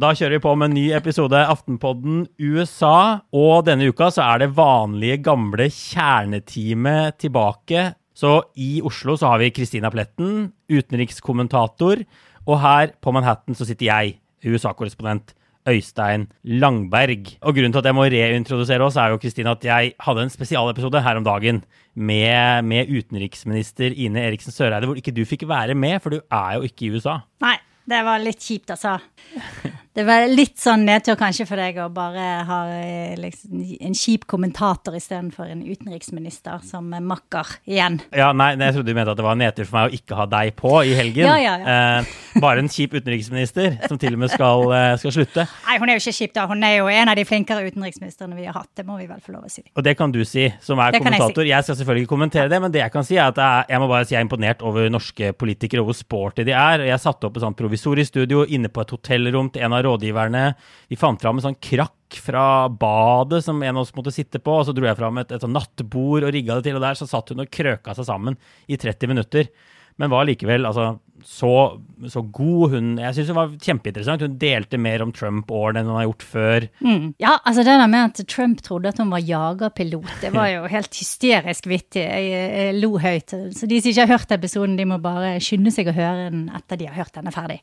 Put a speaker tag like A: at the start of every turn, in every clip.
A: Da kjører vi på med en ny episode Aftenpodden USA. Og denne uka så er det vanlige, gamle kjerneteamet tilbake. Så i Oslo så har vi Kristina Pletten, utenrikskommentator. Og her på Manhattan så sitter jeg, USA-korrespondent Øystein Langberg. Og grunnen til at jeg må reintrodusere oss, er jo Kristine, at jeg hadde en spesialepisode her om dagen med, med utenriksminister Ine Eriksen Søreide, hvor ikke du fikk være med, for du er jo ikke i USA.
B: Nei, det var litt kjipt, altså. Det var litt sånn nedtur kanskje for deg å bare ha eh, liksom, en kjip kommentator istedenfor en utenriksminister som makker igjen.
A: Ja, nei, jeg trodde du mente at det var en nedtur for meg å ikke ha deg på i helgen.
B: Ja, ja, ja.
A: Eh, bare en kjip utenriksminister som til og med skal, eh, skal slutte.
B: Nei, hun er jo ikke kjip, da. Hun er jo en av de flinkere utenriksministrene vi har hatt. Det må vi vel få lov å si.
A: Og det kan du si, som er
B: Det kommentator. jeg
A: kommentator. Jeg, skal selvfølgelig ikke kommentere det, men det jeg kan si, er at jeg, jeg må bare si jeg er imponert over norske politikere og hvor sporty de er. Jeg satte opp et sånt provisorisk studio inne på et hotellrom til en av rådgiverne. Vi fant fram en sånn krakk fra badet som en av oss måtte sitte på, og så dro jeg fram et, et sånn nattbord og rigga det til, og der så satt hun og krøka seg sammen i 30 minutter. Men var likevel altså, så, så god. Hun, jeg syns hun var kjempeinteressant. Hun delte mer om Trump-årene enn hun har gjort før.
B: Mm. Ja, altså det der med at Trump trodde at hun var jagerpilot, det var jo helt hysterisk vittig. Jeg, jeg lo høyt. Så de som ikke har hørt episoden, de må bare skynde seg å høre den etter de har hørt denne ferdig.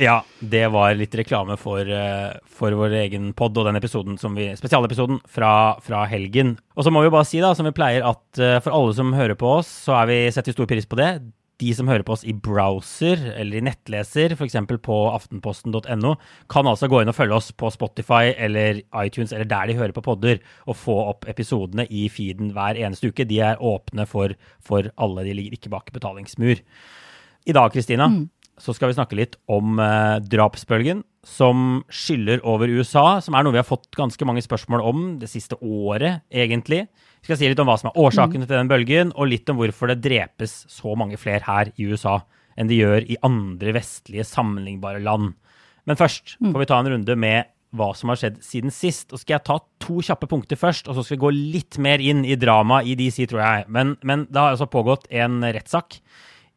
A: Ja, det var litt reklame for, eh, for vår egen pod og den episoden som vi, spesialepisoden fra, fra helgen. Og så må vi bare si, da, som vi pleier, at eh, for alle som hører på oss, så er vi, setter vi stor pris på det. De som hører på oss i browser eller i nettleser, f.eks. på aftenposten.no, kan altså gå inn og følge oss på Spotify eller iTunes eller der de hører på podder, og få opp episodene i feeden hver eneste uke. De er åpne for, for alle. De ligger ikke bak betalingsmur. I dag, Kristina, så skal vi snakke litt om eh, drapsbølgen som skyller over USA, som er noe vi har fått ganske mange spørsmål om det siste året, egentlig. Vi skal si litt om hva som er årsakene til den bølgen, og litt om hvorfor det drepes så mange flere her i USA enn de gjør i andre vestlige sammenlignbare land. Men først får vi ta en runde med hva som har skjedd siden sist. Og skal jeg ta to kjappe punkter først, og så skal vi gå litt mer inn i dramaet i DC, tror jeg. Men, men det har altså pågått en rettssak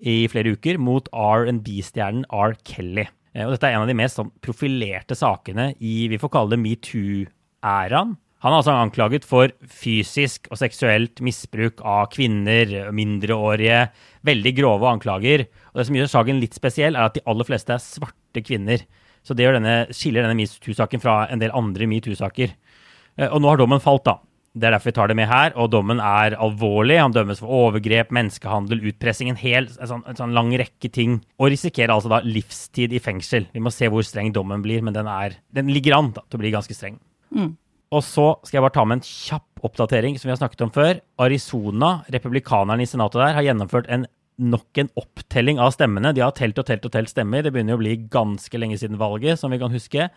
A: i flere uker mot R&B-stjernen R. Kelly. Eh, Og dette er en av de mest sånn, profilerte sakene i vi får kalle det metoo-æraen. Han er altså anklaget for fysisk og seksuelt misbruk av kvinner, mindreårige. Veldig grove anklager. Og det som gjør saken litt spesiell, er at de aller fleste er svarte kvinner. Så det denne, skiller denne metoo-saken fra en del andre metoo-saker. Eh, Og nå har dommen falt, da. Det er derfor vi tar det med her. Og dommen er alvorlig. Han dømmes for overgrep, menneskehandel, utpressing, en hel en sånn, en sånn lang rekke ting. Og risikerer altså da livstid i fengsel. Vi må se hvor streng dommen blir, men den, er, den ligger an da, til å bli ganske streng. Og så skal jeg bare ta med en kjapp oppdatering som vi har snakket om før. Arizona, republikanerne i senatet der, har gjennomført en nok en opptelling av stemmene. De har telt og telt og telt stemmer. Det begynner å bli ganske lenge siden valget, som vi kan huske.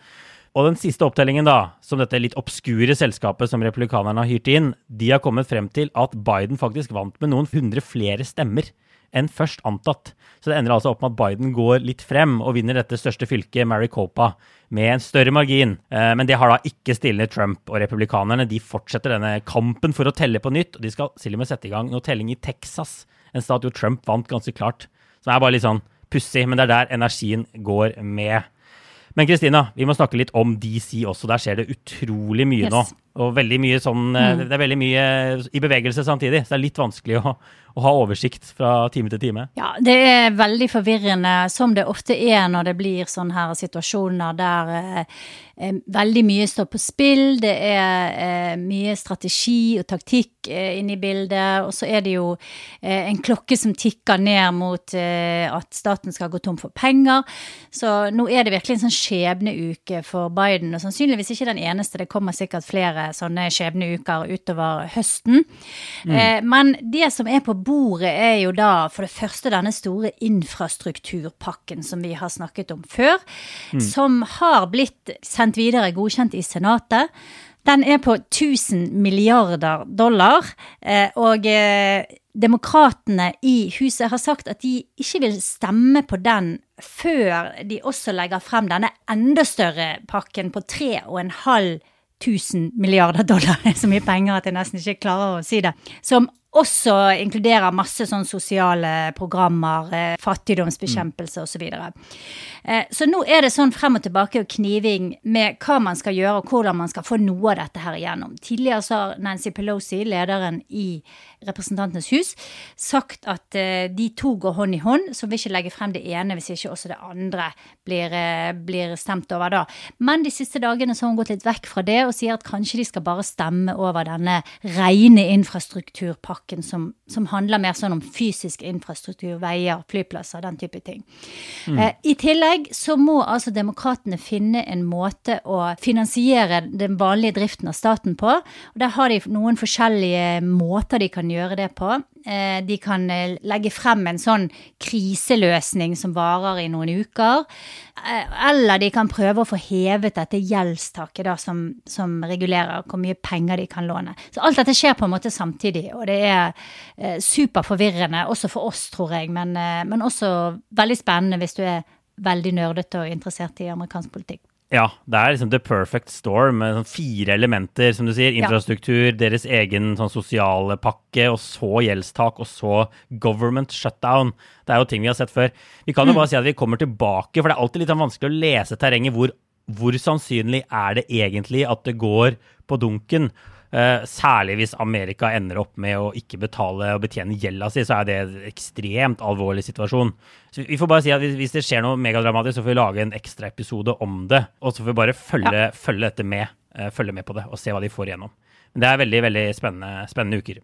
A: Og den siste opptellingen, da, som dette litt obskure selskapet som republikanerne har hyrt inn, de har kommet frem til at Biden faktisk vant med noen hundre flere stemmer enn først antatt. Så det ender altså opp med at Biden går litt frem og vinner dette største fylket, Maricopa, med en større margin. Eh, Men det har da ikke stilnet Trump og republikanerne. De fortsetter denne kampen for å telle på nytt, og de skal til og med sette i gang noe telling i Texas, en stat hvor Trump vant ganske klart. Så det er bare litt sånn pussig, men det er der energien går med. Men Kristina, vi må snakke litt om DC også. Der skjer det utrolig mye
B: Yes.
A: nå. Og veldig mye sånn, mm. Det er veldig mye i bevegelse samtidig, så det er litt vanskelig å, å ha oversikt fra time til time.
B: Ja, det er veldig forvirrende, som det ofte er når det blir sånne her situasjoner der eh, eh, veldig mye står på spill. Det er eh, mye strategi og taktikk eh, inne i bildet. Og så er det jo eh, en klokke som tikker ned mot eh, at staten skal gå tom for penger. Så nå er det virkelig en sånn skjebneuke for Biden, og sannsynligvis ikke den eneste. Det kommer sikkert flere sånne skjebneuker utover høsten. Eh, men det som er på bordet, er jo da for det første denne store infrastrukturpakken som vi har snakket om før, som har blitt sendt videre, godkjent i Senatet. Den er på 1000 milliarder dollar, eh, og eh, demokratene i huset har sagt at de ikke vil stemme på den før de også legger frem denne enda større pakken på 3,5 1000 milliarder dollar. Det er så mye penger at jeg nesten ikke klarer å si det. Som også inkluderer masse sånn sosiale programmer, eh, fattigdomsbekjempelse osv. Så, videre. eh, så nå er det sånn frem og tilbake og kniving med hva man skal gjøre, og hvordan man skal få noe av dette her igjennom. Tidligere så har Nancy Pelosi, lederen i Representantenes hus, sagt at eh, de to går hånd i hånd, så vil ikke legge frem det ene hvis ikke også det andre blir, eh, blir stemt over da. Men de siste dagene så har hun gått litt vekk fra det og sier at kanskje de skal bare stemme over denne rene infrastrukturpakken som, som handler mer sånn om fysisk infrastruktur, veier, flyplasser, den type ting. Mm. Eh, I tillegg så må altså demokratene finne en måte å finansiere den vanlige driften av staten på. og Der har de noen forskjellige måter de kan gjøre det på. Eh, de kan eh, legge frem en sånn kriseløsning som varer i noen uker. Eh, eller de kan prøve å få hevet dette gjeldstaket da, som, som, regulerer hvor mye penger de kan låne. Så alt dette skjer på en måte samtidig, og det er superforvirrende også for oss, tror jeg. Men, men også veldig spennende hvis du er veldig nerdete og interessert i amerikansk politikk.
A: Ja, det er liksom the perfect storm med sånn fire elementer, som du sier. Infrastruktur, ja. deres egen sånn sosiale pakke, og så gjeldstak, og så government shutdown. Det er jo ting vi har sett før. Vi kan jo mm. bare si at vi kommer tilbake, for det er alltid litt sånn vanskelig å lese terrenget. Hvor, hvor sannsynlig er det egentlig at det går på dunken? Uh, særlig hvis Amerika ender opp med å ikke betale og betjene gjelda si, så er det en ekstremt alvorlig situasjon. Så Vi får bare si at Hvis det skjer noe megadramatisk, så får vi lage en ekstra episode om det. Og så får vi bare følge, ja. følge dette med, uh, følge med på det og se hva de får igjennom. Men det er veldig veldig spennende, spennende uker.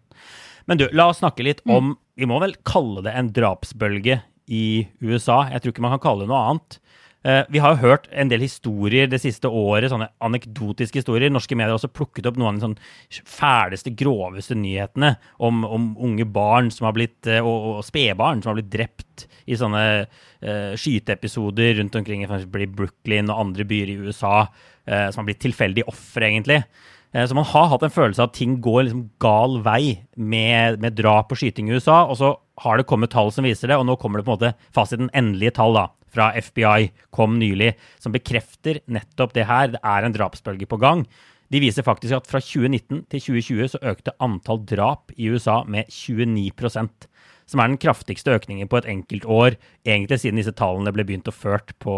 A: Men du, la oss snakke litt om mm. Vi må vel kalle det en drapsbølge i USA. Jeg tror ikke man kan kalle det noe annet. Eh, vi har jo hørt en del historier det siste året, sånne anekdotiske historier. Norske medier har også plukket opp noen av de sånn fæleste, groveste nyhetene om, om, unge barn som har blitt, eh, og, og spedbarn som har blitt drept i sånne uh, skyteepisoder rundt omkring i Brooklyn og andre byer i USA, uh, som har blitt tilfeldige ofre, egentlig. Så man har hatt en følelse av at ting går liksom gal vei med, med drap og skyting i USA. Og så har det kommet tall som viser det, og nå kommer det på en måte fasiten endelige tall. da fra FBI kom nylig, som bekrefter nettopp det her. Det er en drapsbølge på gang. De viser faktisk at fra 2019 til 2020 så økte antall drap i USA med 29% som er den kraftigste økningen på et enkelt år, egentlig siden disse tallene ble begynt å ført på,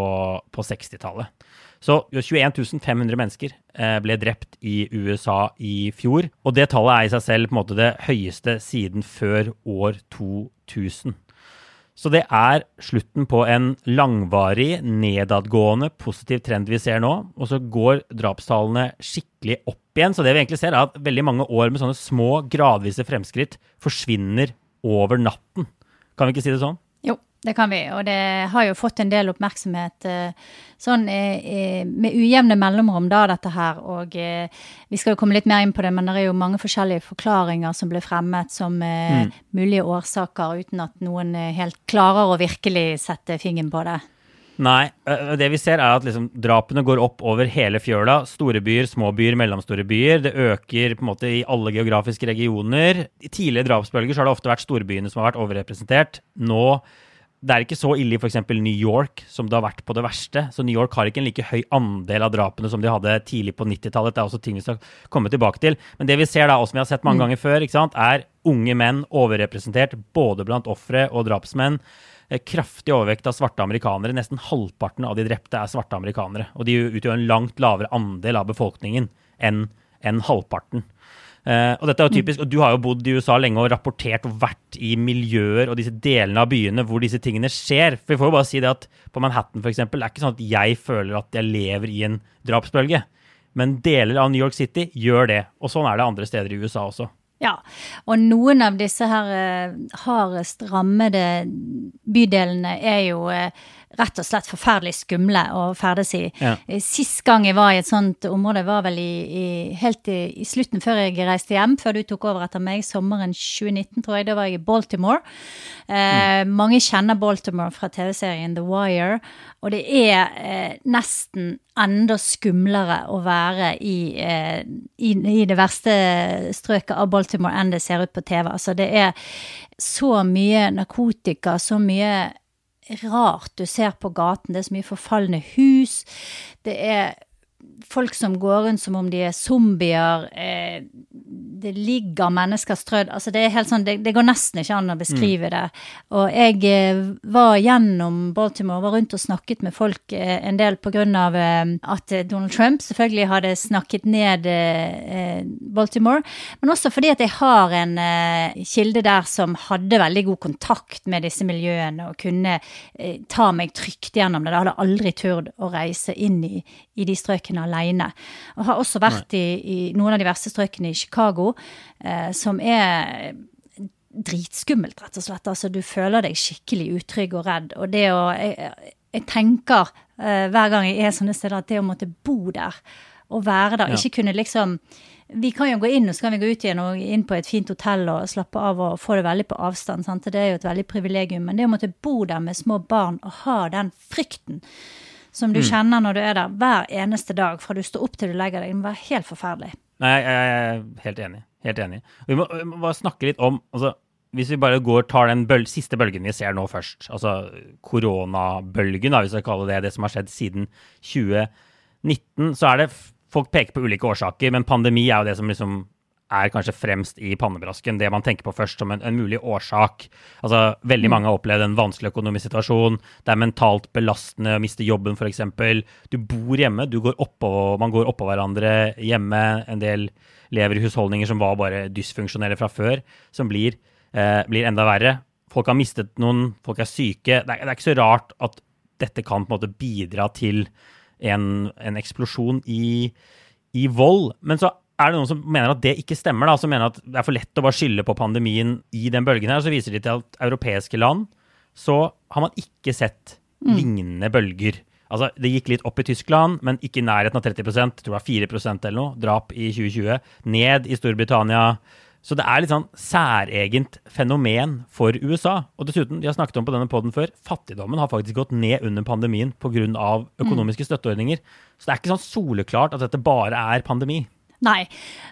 A: på 60-tallet. Så 21 500 mennesker eh, ble drept i USA i fjor. Og det tallet er i seg selv på en måte det høyeste siden før år 2000. Så det er slutten på en langvarig, nedadgående, positiv trend vi ser nå. Og så går drapstallene skikkelig opp igjen. Så det vi egentlig ser, er at veldig mange år med sånne små, gradvise fremskritt forsvinner over natten. Kan vi ikke si det sånn?
B: Det kan vi, og det har jo fått en del oppmerksomhet eh, sånn eh, med ujevne mellomrom, da, dette her. Og eh, vi skal jo komme litt mer inn på det, men det er jo mange forskjellige forklaringer som ble fremmet som mm. mulige årsaker, uten at noen helt klarer å virkelig sette fingeren på det.
A: Nei, det vi ser er at liksom, drapene går opp over hele fjøla. Store byer, små byer, mellomstore byer. Det øker på en måte i alle geografiske regioner. I tidligere drapsbølger så har det ofte vært storbyene som har vært overrepresentert. Nå det er ikke så ille i f.eks. New York som det har vært på det verste. Så New York har ikke en like høy andel av drapene som de hadde tidlig på 90-tallet. Det er også ting vi skal komme tilbake til. Men det vi ser da, og som vi har sett mange mm. ganger før, er unge menn overrepresentert både blant ofre og drapsmenn. Eh, kraftig overvekt av svarte amerikanere. Nesten halvparten av de drepte er svarte amerikanere. Og de utgjør en langt lavere andel av befolkningen enn enn halvparten. Uh, og dette er jo typisk, og Du har jo bodd i USA lenge og rapportert og vært i miljøer og disse delene av byene hvor disse tingene skjer. For vi får jo bare si det at På Manhattan for eksempel, det er ikke sånn at jeg føler at jeg lever i en drapsbølge. Men deler av New York City gjør det. Og sånn er det andre steder i USA også.
B: Ja, og noen av disse her uh, hardest rammede bydelene er jo uh, rett og slett forferdelig skumle å ferdes i. Ja. Sist gang jeg var i et sånt område, var vel i, i, helt i, i, slutten før jeg reiste hjem, før du tok over etter meg, sommeren 2019, tror jeg. Da var jeg i Baltimore. Eh, mm. Mange kjenner Baltimore fra TV-serien The Wire, og det er eh, nesten enda skumlere å være i, eh, i, i, det verste strøket av Baltimore enn det ser ut på TV. Altså, det er så mye narkotika, så mye rart du ser på gaten. Det er så mye forfalne hus. Det er folk som går rundt som om de er zombier. Eh, det ligger mennesker strødd altså det, er helt sånn, det, det, går nesten ikke an å beskrive mm. det. Og jeg eh, var gjennom Baltimore, var rundt og snakket med folk eh, en del pga. Eh, at Donald Trump selvfølgelig hadde snakket ned eh, Baltimore. Men også fordi at jeg har en kilde der som hadde veldig god kontakt med disse miljøene og kunne ta meg trygt gjennom det. Jeg hadde aldri turt å reise inn i, i de strøkene alene. Og har også vært i, i, noen av de verste strøkene i Chicago, eh, som er dritskummelt, rett og slett. Altså, du føler deg skikkelig utrygg og redd. Og det å Jeg, jeg tenker eh, hver gang jeg er sånne steder, at det å måtte bo der og være der, ja. ikke kunne liksom vi kan jo gå inn og så kan vi gå ut igjen og inn på et fint hotell og slappe av og få det veldig på avstand. Sant? Det er jo et veldig privilegium. Men det å måtte bo der med små barn og ha den frykten som du mm. kjenner når du er der hver eneste dag fra du står opp til du legger deg. Det må være helt forferdelig.
A: Nei, jeg er helt enig. Helt enig. Vi må, vi må bare snakke litt om altså, Hvis vi bare går, tar den bøl siste bølgen vi ser nå først, altså koronabølgen, hvis vi kaller det det som har skjedd siden 2019, så er det Folk peker på ulike årsaker, men pandemi er jo det som liksom er kanskje fremst i pannebrasken, det man tenker på først som en, en mulig årsak. Altså, Veldig mm. mange har opplevd en vanskelig økonomisk situasjon. Det er mentalt belastende å miste jobben, f.eks. Du bor hjemme, du går oppå, man går oppå hverandre hjemme. En del lever i husholdninger som var bare dysfunksjonelle fra før, som blir, eh, blir enda verre. Folk har mistet noen, folk er syke. Det er, det er, ikke så rart at dette kan på en måte bidra til en, en eksplosjon i, i vold. Men så er det noen som mener at det ikke stemmer, da, som mener at det er for lett å bare skylde på pandemien i den bølgen her. Så viser de til at europeiske land så har man ikke sett mm. lignende bølger. Altså, Det gikk litt opp i Tyskland, men ikke i nærheten av 30 Jeg tror det var 4% eller noe, drap i 2020. Ned i Storbritannia. Så det er litt sånn særegent fenomen for USA. Og dessuten, de har snakket om på denne poden før, fattigdommen har faktisk gått ned under pandemien pga. økonomiske mm. støtteordninger. Så det er ikke sånn soleklart at dette bare er pandemi.
B: Nei,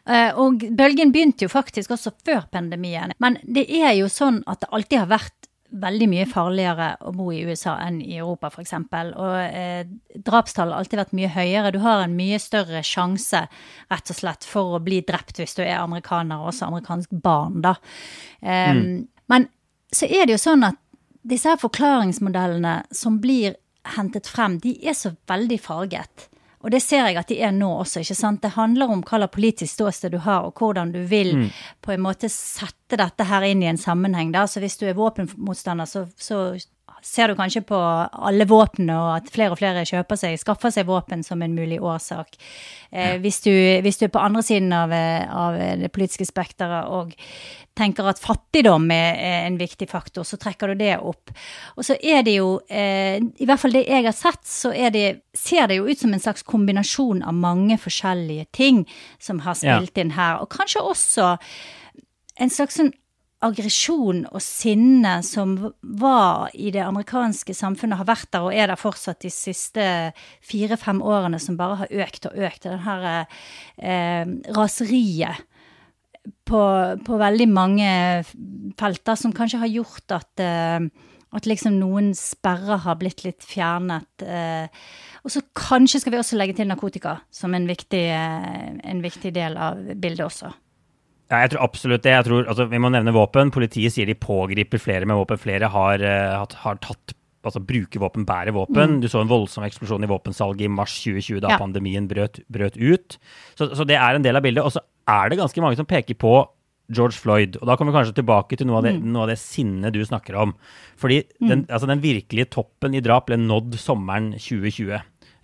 B: eh, og bølgen begynte jo faktisk også før pandemien. Men det er jo sånn at det alltid har vært veldig mye farligere å bo i USA enn i Europa, f.eks. Og eh, drapstallet har alltid vært mye høyere. Du har en mye større sjanse, rett og slett, for å bli drept hvis du er amerikaner, og også amerikansk barn, da. Um, mm. Men så er det jo sånn at disse her forklaringsmodellene som blir hentet frem, de er så veldig farget. Og det ser jeg at de er nå også. ikke sant? Det handler om hva slags politisk ståsted du har, og hvordan du vil mm. på en måte sette dette her inn i en sammenheng. da. Så hvis du er våpenmotstander, så, så ser du kanskje på alle våpnene, og at flere og flere kjøper seg, skaffer seg våpen som en mulig årsak. Eh, hvis, du, hvis, du, er på andre siden av, av det politiske spekteret og tenker at fattigdom er, en viktig faktor, så trekker du det opp. Og så er det jo, eh, i hvert fall det jeg har sett, så det, ser det jo ut som en slags kombinasjon av mange forskjellige ting som har spilt ja. inn her. Og kanskje også en slags sånn aggresjon og sinne som var i det amerikanske samfunnet, har vært der og er der fortsatt de siste fire-fem årene, som bare har økt og økt. Det her eh, raseriet på, på, veldig mange felter som kanskje har gjort at, eh, at liksom noen sperrer har blitt litt fjernet. Eh, og så kanskje skal vi også legge til narkotika som en viktig, eh, en viktig del av bildet også.
A: Ja, jeg tror absolutt det. Jeg tror, altså, vi må nevne våpen. Politiet sier de pågriper flere med våpen. Flere har, uh, har tatt altså bruker våpen, bærer våpen. Mm. Du så en voldsom eksplosjon i våpensalget i mars 2020 da ja. pandemien brøt, brøt ut. Så, så, det er en del av bildet. Og så er det ganske mange som peker på George Floyd. Og da kommer vi kanskje tilbake til noe av det, mm. noe av det sinnet du snakker om. Fordi mm. den, altså den, virkelige toppen i drap ble nådd sommeren 2020.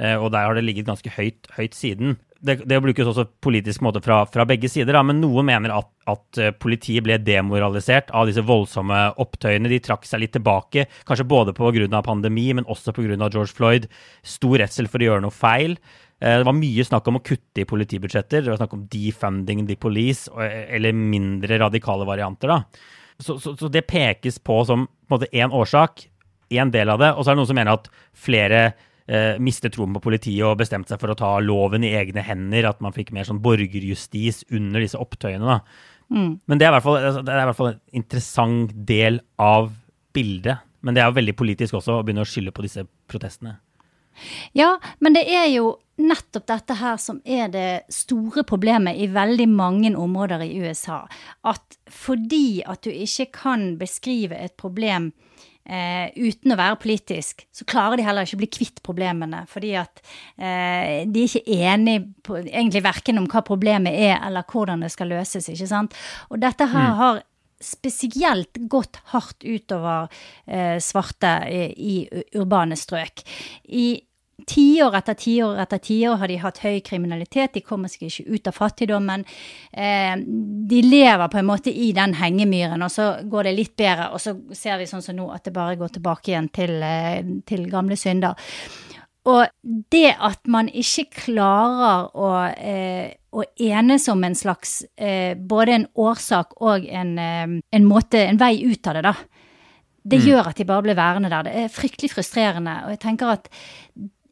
A: Eh, og der har det ligget ganske høyt, høyt siden det, det brukes også politisk måte fra, fra begge sider, da, men noen mener at, at, eh, politiet ble demoralisert av disse voldsomme opptøyene. De trakk seg litt tilbake, kanskje både pga. pandemi, men også pga. George Floyd. Stor redsel for å gjøre noe feil. Eh, det var mye snakk om å kutte i politibudsjetter. Det var snakk om defunding the police, eller mindre radikale varianter. da. Så, så, så det pekes på som én årsak, én del av det. Og så er det noen som mener at flere eh, mistet troen på politiet og bestemte seg for å ta loven i egne hender. At man fikk mer sånn borgerjustis under disse opptøyene. Mm. Men det er, fall, altså, det er, i hvert fall, en interessant del av bildet. Men det er jo veldig politisk også å begynne å skylde på disse protestene.
B: Ja, men det er jo nettopp dette her som er det store problemet i veldig mange områder i USA. At fordi at du ikke kan beskrive et problem eh, uten å være politisk, så klarer de heller ikke å bli kvitt problemene. Fordi at eh, de er ikke enige på, egentlig verken om hva problemet er, eller hvordan det skal løses. ikke sant? Og dette her mm. har spesielt gått hardt utover eh, svarte i, i urbane strøk. I Tiår etter tiår etter tiår har de hatt høy kriminalitet, de kommer seg ikke ut av fattigdommen. Eh, de lever på en måte i den hengemyren, og så går det litt bedre, og så ser vi sånn som nå at det bare går tilbake igjen til, eh, til gamle synder. Og det at man ikke klarer å, eh, å enes om en slags eh, både en årsak og en, eh, en, måte, en vei ut av det, da. Det mm. gjør at de bare blir værende der. Det er fryktelig frustrerende. Og jeg tenker at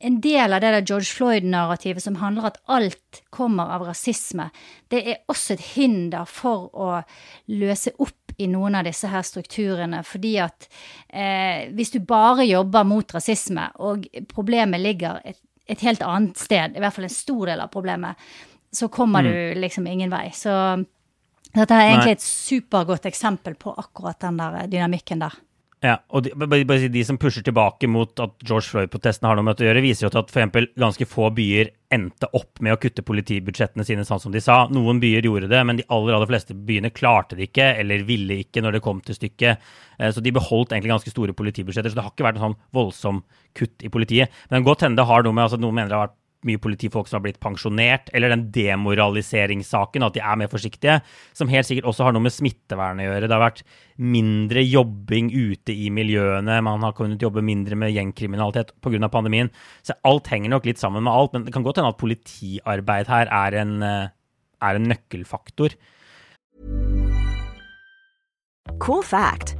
B: en del av det der George Floyd-narrativet som handler at alt kommer av rasisme, det er også et hinder for å løse opp i noen av disse her strukturene. Fordi at eh, hvis du bare jobber mot rasisme, og problemet ligger et, et, helt annet sted, i hvert fall en stor del av problemet, så kommer mm. du liksom ingen vei. Så dette er egentlig Nei. et supergodt eksempel på akkurat den der dynamikken der.
A: Ja, og de, de, som pusher tilbake mot at George Floyd-protestene har noe med å gjøre, viser jo til at f.eks. ganske få byer endte opp med å kutte politibudsjettene sine sånn som de sa. Noen byer gjorde det, men de aller, aller fleste byene klarte det ikke, eller ville ikke når det kom til stykket. Eh, så de beholdt egentlig ganske store politibudsjetter, så det har ikke vært en sånn voldsom kutt i politiet. Men godt hende det har noe med altså Noen mener det har vært mye politifolk som har blitt pensjonert, eller den demoraliseringssaken, at de er mer forsiktige, som helt sikkert også har noe med smittevern å gjøre. Det har vært mindre jobbing ute i miljøene, man har kunnet jobbe mindre med gjengkriminalitet pga. pandemien. Så alt henger nok litt sammen med alt, men det kan godt hende at politiarbeid her er en, eh, er en nøkkelfaktor.
C: Cool fact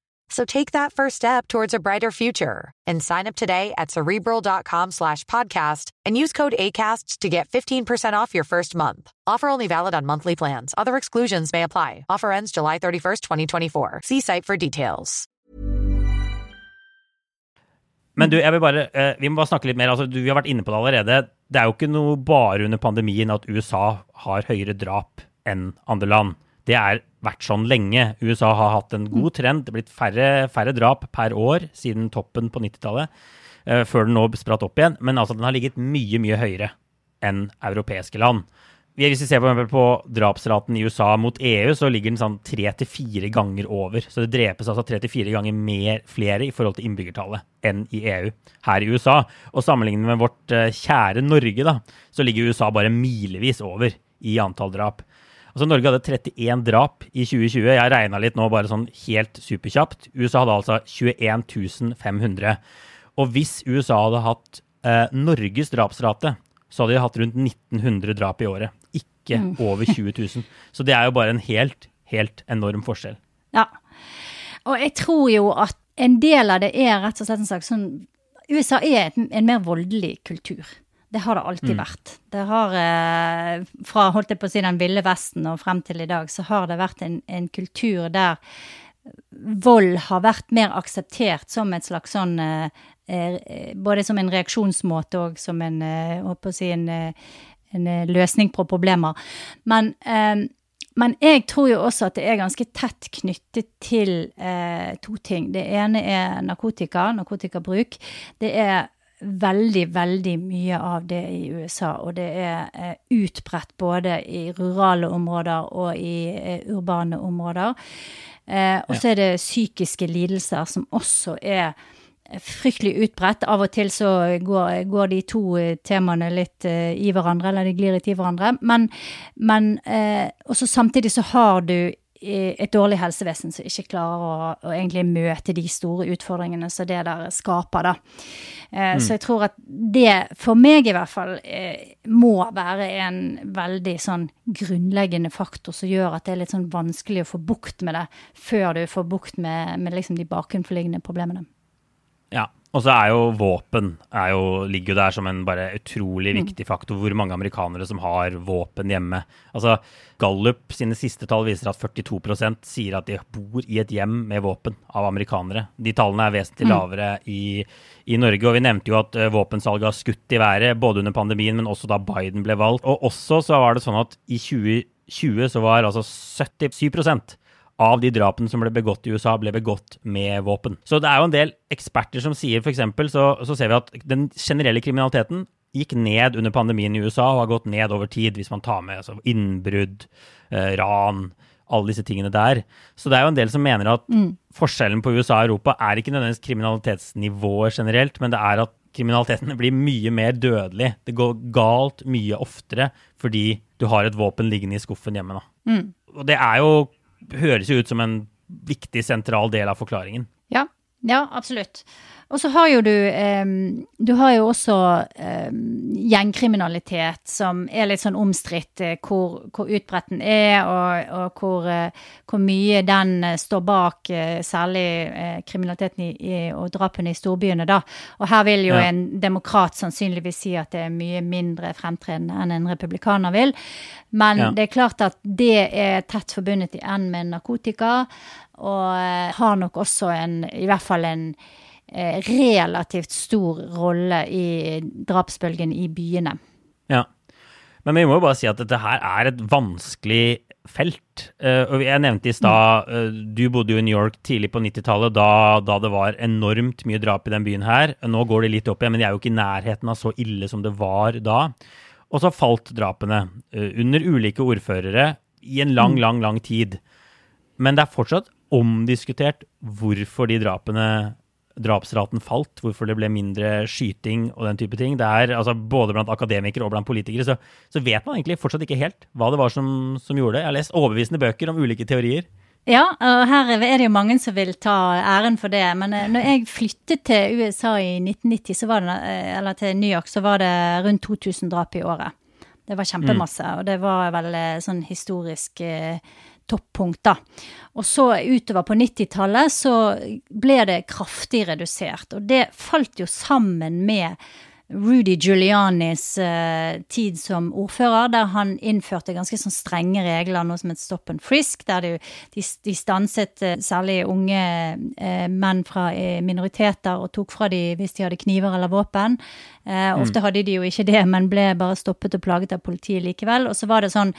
D: So take that first step towards a brighter future and sign up today at cerebral.com slash podcast and use code ACasts to get 15% off your first month. Offer only valid on monthly plans. Other exclusions may apply. Offer ends July 31st, 2024. See site for details.
A: Men du, jeg vil bare, eh, vi må bare snakke litt mer. Altså, du, vi har vært inne på det allerede. Det er jo ikke noe bare under pandemien at USA har høyere drap enn andre land. Det har vært sånn lenge. USA har hatt en god trend. Det er blitt færre, færre drap per år siden toppen på 90-tallet, uh, før den nå spratt opp igjen. Men altså, den har ligget mye, mye høyere enn europeiske land. Hvis vi ser på, på drapsraten i USA mot EU, så ligger den sånn tre til fire ganger over. Så det drepes altså tre til fire ganger mer, flere i forhold til innbyggertallet enn i EU her i USA. Og sammenlignet med vårt uh, kjære Norge, da, så ligger USA bare milevis over i antall drap. Altså Norge hadde 31 drap i 2020. Jeg regna litt nå, bare sånn helt superkjapt. USA hadde altså 21 500. Og hvis USA hadde hatt eh, Norges drapsrate, så hadde de hatt rundt 1900 drap i året. Ikke mm. over 20 000. Så det er jo bare en helt, helt enorm forskjell.
B: Ja. Og jeg tror jo at en del av det er rett og slett en slags sånn USA er en mer voldelig kultur. Det har det alltid mm. vært. Det har, eh, fra holdt jeg på å si den ville vesten og frem til i dag, så har det vært en, en kultur der vold har vært mer akseptert som et slags sånn eh, eh Både som en reaksjonsmåte og som en, eh, å si en, en, løsning på problemer. Men, men, jeg tror jo også at det er ganske tett knyttet til to ting. Det ene er narkotika, narkotikabruk. Det er veldig, veldig mye av det i USA. Og det er eh, utbredt både i rurale områder og i eh, urbane områder. Eh, og så er det psykiske lidelser som også er fryktelig utbredt. Av og til så går, går de to temaene litt eh, i hverandre, eller de glir litt i hverandre. Men, men eh, også samtidig så har du et dårlig helsevesen som ikke klarer å, å, egentlig møte de store utfordringene som det der skaper, da. Eh, mm. Så jeg tror at det, for meg i hvert fall, eh, må være en veldig sånn grunnleggende faktor som gjør at det er litt sånn vanskelig å få bukt med det, før du får bukt med, med liksom de bakenforliggende problemene.
A: Ja, og så er jo våpen er jo, ligger jo der som en bare utrolig mm. viktig faktor. Hvor mange amerikanere som har våpen hjemme. Altså, Gallup sine siste tall viser at 42% sier at de bor i et hjem med våpen av amerikanere. De tallene er vesentlig mm. lavere i, i Norge. Og vi nevnte jo at uh, våpensalget har skutt i været, både under pandemien, men også da Biden ble valgt. Og også så var det sånn at i 2020 så var altså 77 av de drapene som ble begått i USA, ble begått med våpen. Så det er jo en del eksperter som sier f.eks. Så, så ser vi at den generelle kriminaliteten gikk ned under pandemien i USA og har gått ned over tid, hvis man tar med altså, innbrudd, eh, ran, alle disse tingene der. Så det er jo en del som mener at mm. forskjellen på USA og Europa er ikke nødvendigvis kriminalitetsnivået generelt, men det er at kriminaliteten blir mye mer dødelig. Det går galt mye oftere fordi du har et våpen liggende i skuffen hjemme. Mm. Og det er jo høres jo ut som en viktig, sentral del av forklaringen.
B: Ja, ja absolutt. Og så har jo du um, Du har jo også um, gjengkriminalitet som er litt sånn omstridt, uh, hvor, hvor utbredt den er, og, og hvor, uh, hvor, mye den uh, står bak, særlig kriminaliteten i, i, og drapene i storbyene, da. Og her vil jo ja. en demokrat sannsynligvis si at det er mye mindre fremtredende enn en republikaner vil. Men ja. det er klart at det er tett forbundet igjen med narkotika, og har nok også en, i hvert fall en eh, relativt stor rolle i drapsbølgen i byene.
A: Ja. Men vi må jo bare si at dette her er et vanskelig felt. Og jeg nevnte i stad uh, Du bodde jo i New York tidlig på 90-tallet, da, da, det var enormt mye drap i den byen her. Nå går det litt opp igjen, men de er jo ikke i nærheten av så ille som det var da. Og så falt drapene under ulike ordførere i en lang, lang, lang tid. Men det er fortsatt omdiskutert hvorfor de drapene drapsraten falt, hvorfor det ble mindre skyting og den type ting. Det er altså Både blant akademikere og blant politikere så, så vet man egentlig fortsatt ikke helt hva det var som, som, gjorde det. Jeg har lest overbevisende bøker om ulike teorier.
B: Ja, og her er det jo mange som vil ta æren for det. Men eh, når jeg flyttet til USA i 1990, så var det, eh, eller til New York, så var det rundt 2000 drap i året. Det var kjempemasse, mm. og det var vel eh, sånn historisk eh, toppunkt, da. Og så utover på 90-tallet så ble det kraftig redusert. Og det falt jo sammen med Rudy Giulianis uh, tid som ordfører, der han innførte ganske sånn strenge regler, noe som het stop and frisk, der de, de, de stanset uh, særlig unge uh, menn fra minoriteter og tok fra dem hvis de hadde kniver eller våpen. Ofte mm. hadde de jo ikke det, men ble bare stoppet og plaget av politiet likevel. Og så var det sånn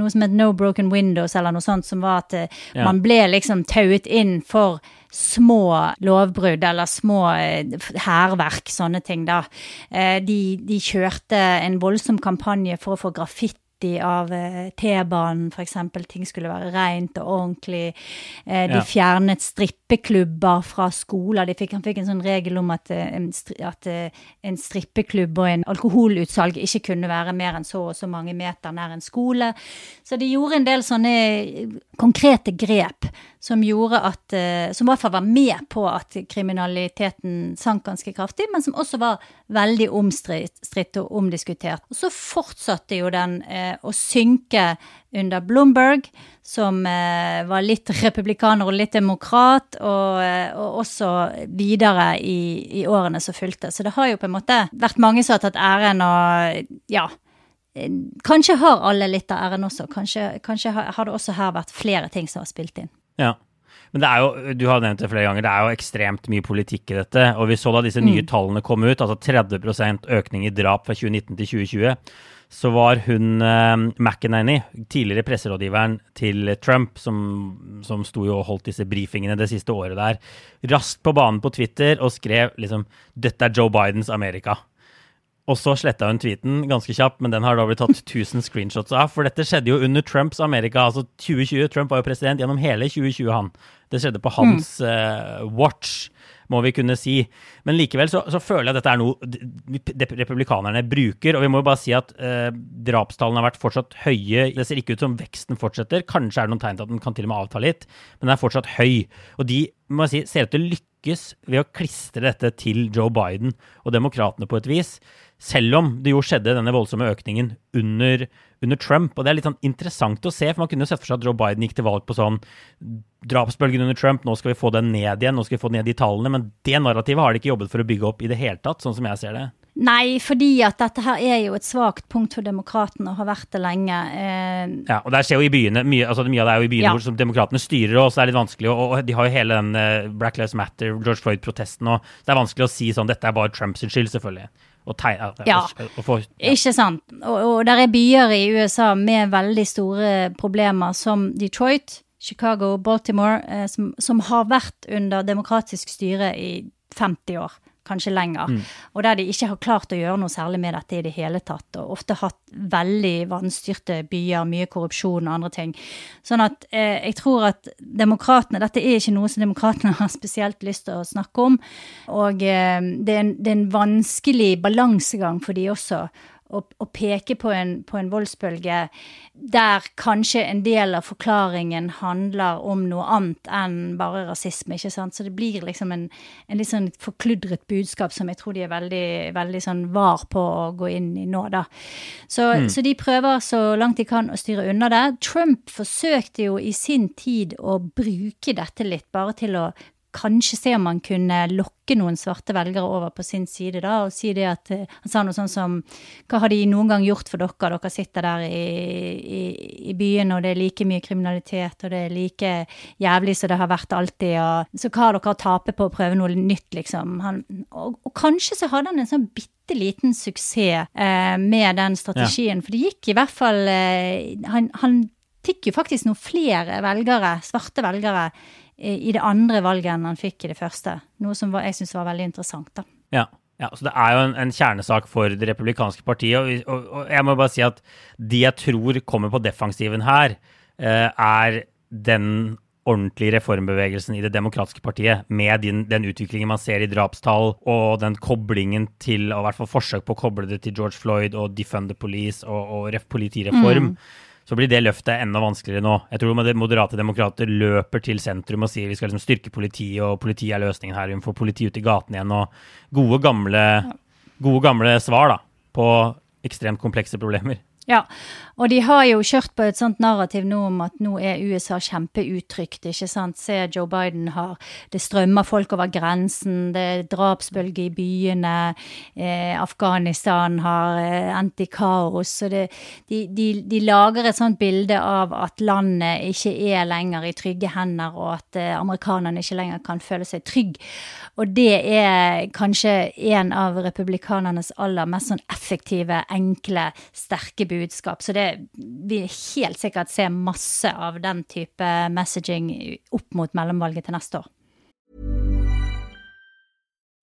B: noe som het no broken windows, eller noe sånt, som var at ja. man ble liksom tauet inn for små lovbrudd eller små eh, hærverk, sånne ting, da. Eh, de, de kjørte en voldsom kampanje for å få grafitt av eh, T-banen, f.eks. Ting skulle være rent og ordentlig. Eh, de fjernet strippeklubber fra skoler. Fikk, han fikk en sånn regel om at, eh, at, en strippeklubb og en alkoholutsalg ikke kunne være mer enn så og så mange meter nær en skole. Så de gjorde en del sånne konkrete grep som gjorde at Som i hvert fall var med på at kriminaliteten sank ganske kraftig, men som også var veldig omstridt og omdiskutert. Og så fortsatte jo den eh, å synke under Bloomberg, som eh, var litt republikaner og litt demokrat, og, eh, og også videre i, i, årene som fulgte. Så det har jo på en måte vært mange som har tatt æren, og ja. Eh, kanskje har alle litt av æren også. Kanskje, kanskje har det også her vært flere ting som har spilt inn.
A: Ja. Men det er jo, du har nevnt det flere ganger, det er jo ekstremt mye politikk i dette. Og vi så da disse nye mm. tallene kom ut, altså 30% økning i drap fra 2019 til 2020, så var hun eh, McEnany, tidligere presserådgiveren til Trump, som, som sto jo og holdt disse brifingene det siste året der, raskt på banen på Twitter og skrev liksom 'Dette er Joe Bidens Amerika'. Og så sletta hun tweeten ganske kjapt, men den har da blitt tatt 1000 screenshots av. For dette skjedde jo under Trumps Amerika, altså 2020. Trump var jo president gjennom hele 2020, han. Det skjedde på hans mm. uh, watch, må vi kunne si. Men likevel så, så, føler jeg at dette er noe republikanerne bruker. Og vi må jo bare si at eh, drapstallene har vært fortsatt høye. Det ser ikke ut som veksten fortsetter. Kanskje er det noen tegn til at den kan til og med avta litt, men den er fortsatt høy. Og de må jeg si, ser ut til å lykkes ved å klistre dette til Joe Biden og demokratene på et vis. Selv om det jo skjedde denne voldsomme økningen under, under, Trump. Og det er litt sånn interessant å se, for man kunne jo sett for seg at Joe Biden gikk til valg på sånn drapsbølgen under Trump, nå skal vi få den ned igjen, nå skal vi få ned de tallene. Men det narrativet har de ikke jobbet for å bygge opp i det hele tatt, sånn som jeg ser det.
B: Nei, fordi at dette her er jo et svakt punkt for demokratene og har vært det lenge. Eh,
A: ja, og der skjer jo i byene, mye, altså mye av det er jo i byene ja. hvor demokratene styrer, og så er det litt vanskelig, og, og de har jo hele den uh, Black Lives Matter, George Floyd-protesten, og det er vanskelig å si sånn dette er bare Trumps skyld, selvfølgelig og tegne
B: ja, og få, ja. ikke sant. Og, og der er byer i USA med veldig store problemer, som Detroit, Chicago, Baltimore, eh, som, som, har vært under demokratisk styre i 50 år kanskje lenger. Mm. Og der de ikke har klart å gjøre noe særlig med dette i det hele tatt. Og ofte hatt veldig vanstyrte byer, mye korrupsjon og andre ting. Sånn at eh, jeg tror at demokratene Dette er ikke noe som demokratene har spesielt lyst til å snakke om. Og eh, det, er en, det er en vanskelig balansegang for de også å, å peke på en, på en, voldsbølge der kanskje en del av forklaringen handler om noe annet enn bare rasisme. ikke sant? Så det blir liksom en, en litt sånn forkludret budskap som jeg tror de er veldig, veldig sånn var på å gå inn i nå, da. Så, mm. så de prøver så langt de kan å styre unna det. Trump forsøkte jo i sin tid å bruke dette litt, bare til å kanskje se om han kunne lokke noen svarte velgere over på sin side, da, og si det at eh, Han sa noe sånn som Hva har de noen gang gjort for dere? Dere sitter der i, i, i byen, og det er like mye kriminalitet, og det er like jævlig som det har vært alltid, og så hva har dere å tape på å prøve noe nytt, liksom? Han, og, og, kanskje så hadde han en sånn bitte liten suksess eh, med den strategien, ja. for det gikk i hvert fall eh, han, han fikk jo faktisk noen flere velgere, svarte velgere, i det andre valget enn han fikk i det første. Noe som var, jeg syns var veldig interessant. da.
A: Ja. ja, så Det er jo en, en kjernesak for det republikanske partiet. Og, og, og, jeg må bare si at de jeg tror kommer på defensiven her, eh, er den ordentlige reformbevegelsen i det demokratiske partiet, med den, den, utviklingen man ser i drapstall, og den koblingen til, og i hvert fall forsøk på å koble det til George Floyd og defund the police og, og politireform. Mm så blir det løftet enda vanskeligere nå. Jeg tror moderate demokrater løper til sentrum og sier vi skal liksom styrke politiet, og politiet er løsningen her. Vi må få politiet ut i gatene igjen. Og gode, gamle, gode, gamle svar da, på ekstremt komplekse problemer.
B: Ja, og de har jo kjørt på et sånt narrativ nå om at nå er USA kjempeutrygt, ikke sant. Se, Joe Biden har Det strømmer folk over grensen, det er drapsbølge i byene, eh, Afghanistan har eh, endt i kaos. Så det, de, de, de, lager et sånt bilde av at landet ikke er lenger i trygge hender, og at eh, amerikanerne ikke lenger kan føle seg trygg. Og det er kanskje en av republikanernes aller mest sånn effektive, enkle, sterke budskap. Så det vil helt sikkert se masse av den type messaging opp mot mellomvalget til neste år.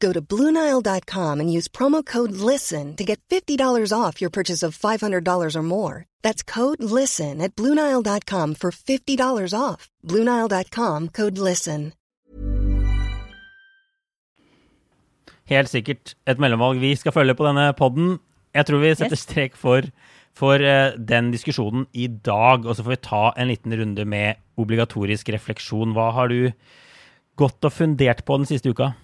E: Go to BlueNile.com and use promo code LISTEN to get $50 off your purchase of $500 or more. That's code LISTEN at BlueNile.com for $50 off. BlueNile.com code LISTEN.
A: Helt sikkert et mellomvalg vi skal følge på denne podden. Jeg tror vi setter
B: Yes.
A: strek for, for eh, den diskusjonen i dag, og så får vi ta en liten runde med obligatorisk refleksjon. Hva har du gått og fundert på den siste uka?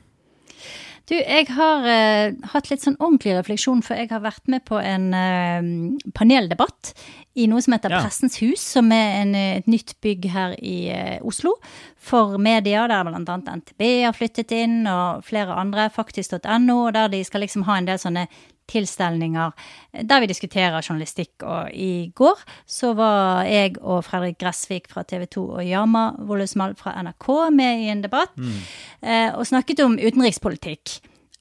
B: Du, jeg har eh, hatt litt sånn ordentlig refleksjon, for jeg har vært med på en eh, paneldebatt i noe som heter
A: Ja.
B: Pressens hus, som er en, eh, et nytt bygg her i eh, Oslo for media, der annet NTB har flyttet inn, og flere andre, faktisk.no, der de skal liksom ha en del sånne tilstelninger der vi diskuterer journalistikk. Og i går så var jeg og Fredrik Gressvik fra TV 2 og Yama Wollesmal fra NRK med i en debatt eh, og snakket om utenrikspolitikk.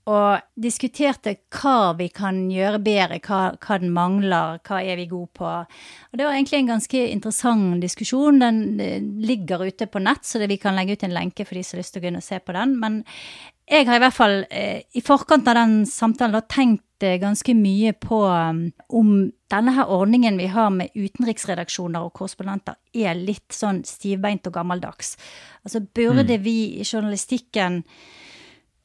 B: Og diskuterte hva vi kan gjøre bedre, hva, hva den mangler, hva er vi gode på. Og det var egentlig en ganske interessant diskusjon. Den eh, ligger ute på nett, så det, vi kan legge ut en lenke for de som har lyst til å gå inn og se på den. Men jeg har i hvert fall eh, i forkant av den samtalen da, tenkt ganske mye på um, om denne her ordningen vi har med utenriksredaksjoner og korrespondenter er litt sånn stivbeint og gammeldags. Altså burde vi i journalistikken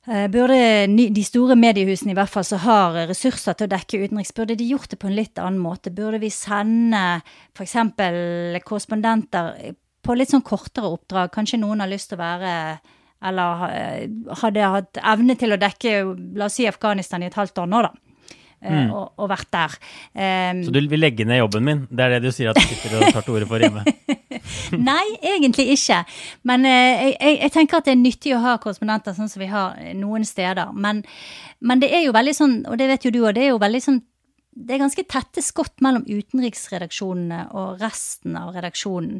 B: Eh, Burde de store mediehusene i hvert fall som har ressurser til å dekke utenriks, burde de gjort det på en litt annen måte? Burde vi sende f.eks. korrespondenter på litt sånn kortere oppdrag? Kanskje noen har lyst til å være eller eh, hadde hatt evne til å dekke la oss si Afghanistan i et halvt år nå, da. Eh, Og, og vært der. Um,
A: Så du vil legge ned jobben min? Det er det du sier at du sitter og tar til orde for hjemme?
B: Nei, egentlig ikke. Men uh, jeg, jeg, tenker at det er nyttig å ha korrespondenter sånn som vi har eh, noen steder. Men, men det er jo veldig sånn, og det vet jo du òg, det er jo veldig sånn det er ganske tette skott mellom utenriksredaksjonene og resten av redaksjonen.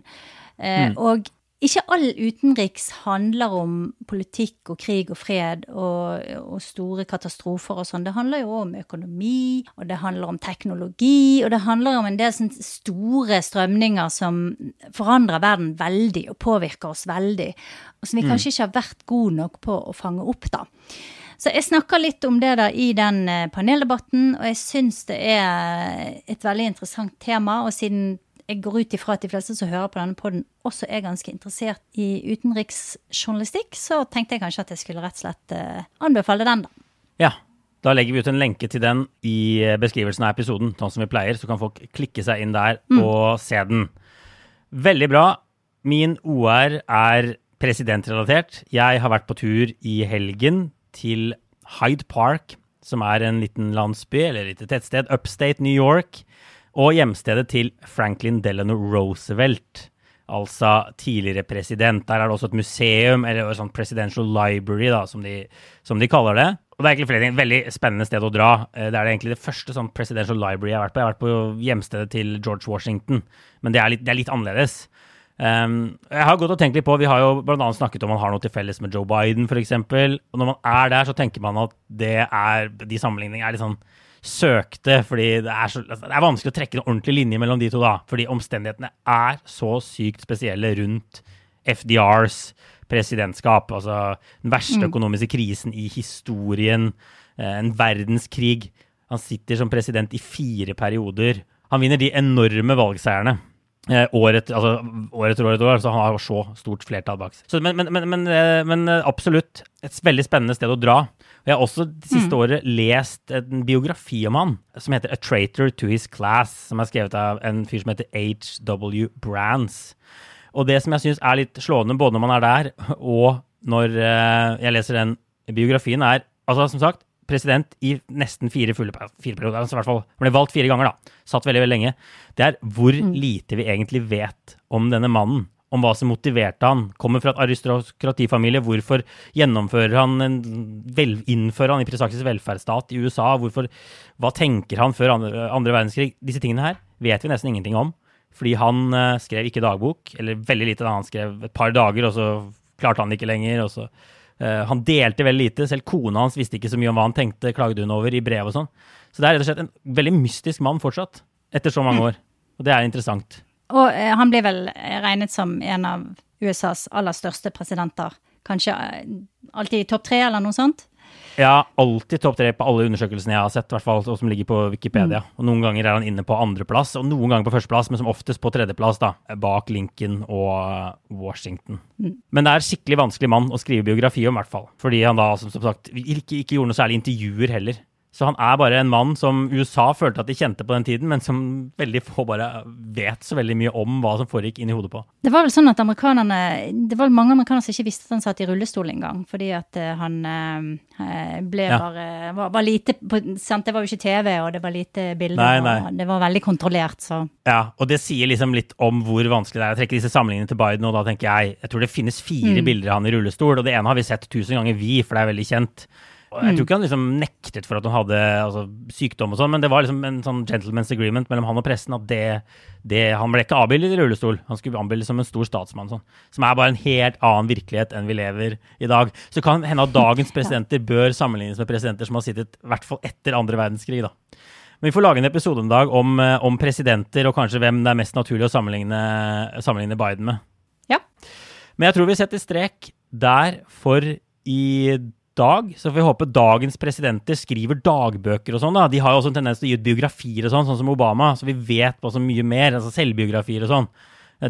B: Eh, Og ikke all utenriks handler om politikk og krig og fred og, og store katastrofer og sånn. Det handler jo om økonomi, og det handler om teknologi, og det handler om en del store strømninger som forandrer verden veldig og påvirker oss veldig, og som vi kanskje ikke har vært gode nok på å fange opp, da. Så jeg snakker litt om det da i den eh, paneldebatten, og jeg syns det er et veldig interessant tema. Og siden jeg går ut ifra at de fleste som hører på denne podden også er ganske interessert i utenriksjournalistikk, så tenkte jeg kanskje at jeg skulle rett og slett eh, anbefale den, da.
A: Ja. Da legger vi ut en lenke til den i eh, beskrivelsen av episoden, sånn som vi pleier, så kan folk klikke seg inn der og se den. Veldig bra. Min OR er presidentrelatert. Jeg har vært på tur i helgen til Hyde Park, som er en liten landsby, eller et lite tettsted, upstate New York, og hjemstedet til Franklin Delano Roosevelt, altså tidligere president. Der er det også et museum, eller et sånt presidential library, da, som de, som de kaller det. Og det er egentlig flere ting. Veldig spennende sted å dra. Eh, Det er egentlig det første sånn presidential library jeg har vært på. Jeg har vært på hjemstedet til George Washington, men det er litt, det er litt annerledes. Um, jeg har gått og tenkt litt på, Vi har jo annet snakket om man har noe til felles med Joe Biden, f.eks. Og når man er der, så tenker man at det er, de sammenligningene er litt sånn søkte. fordi det er, så, altså, det er vanskelig å trekke en ordentlig linje mellom de to. da, Fordi omstendighetene er så sykt spesielle rundt FDRs presidentskap. Altså den verste økonomiske krisen i historien. eh, En verdenskrig. Han sitter som president i fire perioder. Han vinner de enorme valgseierne. Eh, år etter, altså, år etter år etter år, så han har så stort flertall bak seg. Men, men, men, men, eh, men eh, absolutt et veldig spennende sted å dra. Og jeg har også det siste året lest en biografi om han som heter A Traitor to His Class, som er skrevet av en fyr som heter H.W. Brands. Og det som jeg syns er litt slående, både når man er der og når jeg leser den biografien, er altså som sagt president i nesten fire fulle fire perioder. Altså i hvert fall ble valgt fire ganger, da. Satt veldig, veldig lenge. Det er hvor lite vi egentlig vet om denne mannen. Om hva som motiverte han. Kommer fra et aristokratifamilie. Hvorfor gjennomfører han en vel, innfører han i praksis velferdsstat i USA? Hvorfor, hva tenker han før andre, andre verdenskrig? Disse tingene her vet vi nesten ingenting om. Fordi han eh, skrev ikke dagbok, eller veldig lite. da Han skrev et par dager, og så klarte han det ikke lenger. Og så han delte veldig lite. Selv kona hans visste ikke så mye om hva han tenkte, klagde hun over i brev og sånn. Så det er rett og slett en veldig mystisk mann fortsatt, etter så mange mm. år. Og det er interessant.
B: Og uh, han blir vel regnet som en av USAs aller største presidenter. Kanskje uh, alltid i topp tre, eller noe sånt?
A: Ja, alltid topp tre på alle undersøkelsene jeg har sett, hvert fall, og som ligger på Wikipedia. Mm. Og Noen ganger er han inne på andreplass, og noen ganger på førsteplass, men som oftest på tredjeplass, da, bak Lincoln og Washington. Mm. Men det er skikkelig vanskelig mann å skrive biografi om, i hvert fall. Fordi han da, som, som sagt, ikke, ikke gjorde noe særlig intervjuer heller. Så han er bare en mann som USA følte at de kjente på den tiden, men som veldig få bare vet så veldig mye om hva som foregikk inni hodet på.
B: Det var vel sånn at amerikanerne Det var mange amerikanere som ikke visste at han satt i rullestol engang, fordi at uh, han uh, ble ja. bare var, var, lite sant? Det var jo ikke TV, og det var lite bilder. Nei, nei. Og det var veldig kontrollert, så
A: Ja, og det sier liksom litt om hvor vanskelig det er Jeg trekker disse sammenligningene til Biden, og da tenker jeg Jeg tror det finnes fire mm. bilder av han i rullestol, og det ene har vi sett tusen ganger, vi, for det er veldig kjent. Jeg tror mm. ikke han liksom nektet for at hun hadde altså, sykdom og sånn, men det var liksom en sånn gentleman's agreement mellom han og pressen at det, det Han ble ikke avbildet i rullestol, han skulle avbildes som en stor statsmann, sånn. Som er bare en helt annen virkelighet enn vi lever i dag. Så kan hende at dagens presidenter bør sammenlignes med presidenter som har sittet i hvert fall etter andre verdenskrig, da. Men vi får lage en episode en dag om, eh, om presidenter og kanskje hvem det er mest naturlig å sammenligne, sammenligne Biden med.
B: Ja.
A: Men jeg tror vi setter strek der for i dag. Så får vi håpe dagens presidenter skriver dagbøker og sånn. da. De har jo også en tendens til å gi ut biografier og sånn, sånn som Obama, så vi vet også så mye mer. altså Selvbiografier og sånn.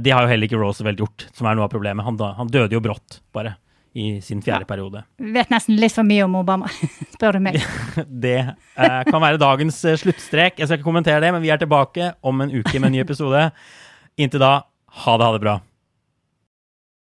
A: Det har jo heller ikke Roosevelt gjort, som er noe av problemet. Han, han døde jo brått, bare, i sin fjerde ja. periode.
B: Vet nesten litt for mye om Obama, spør du meg.
A: det eh, kan være dagens eh, sluttstrek. Jeg skal ikke kommentere det, men vi er tilbake om en uke med en ny episode. Inntil da, ha det, ha det bra.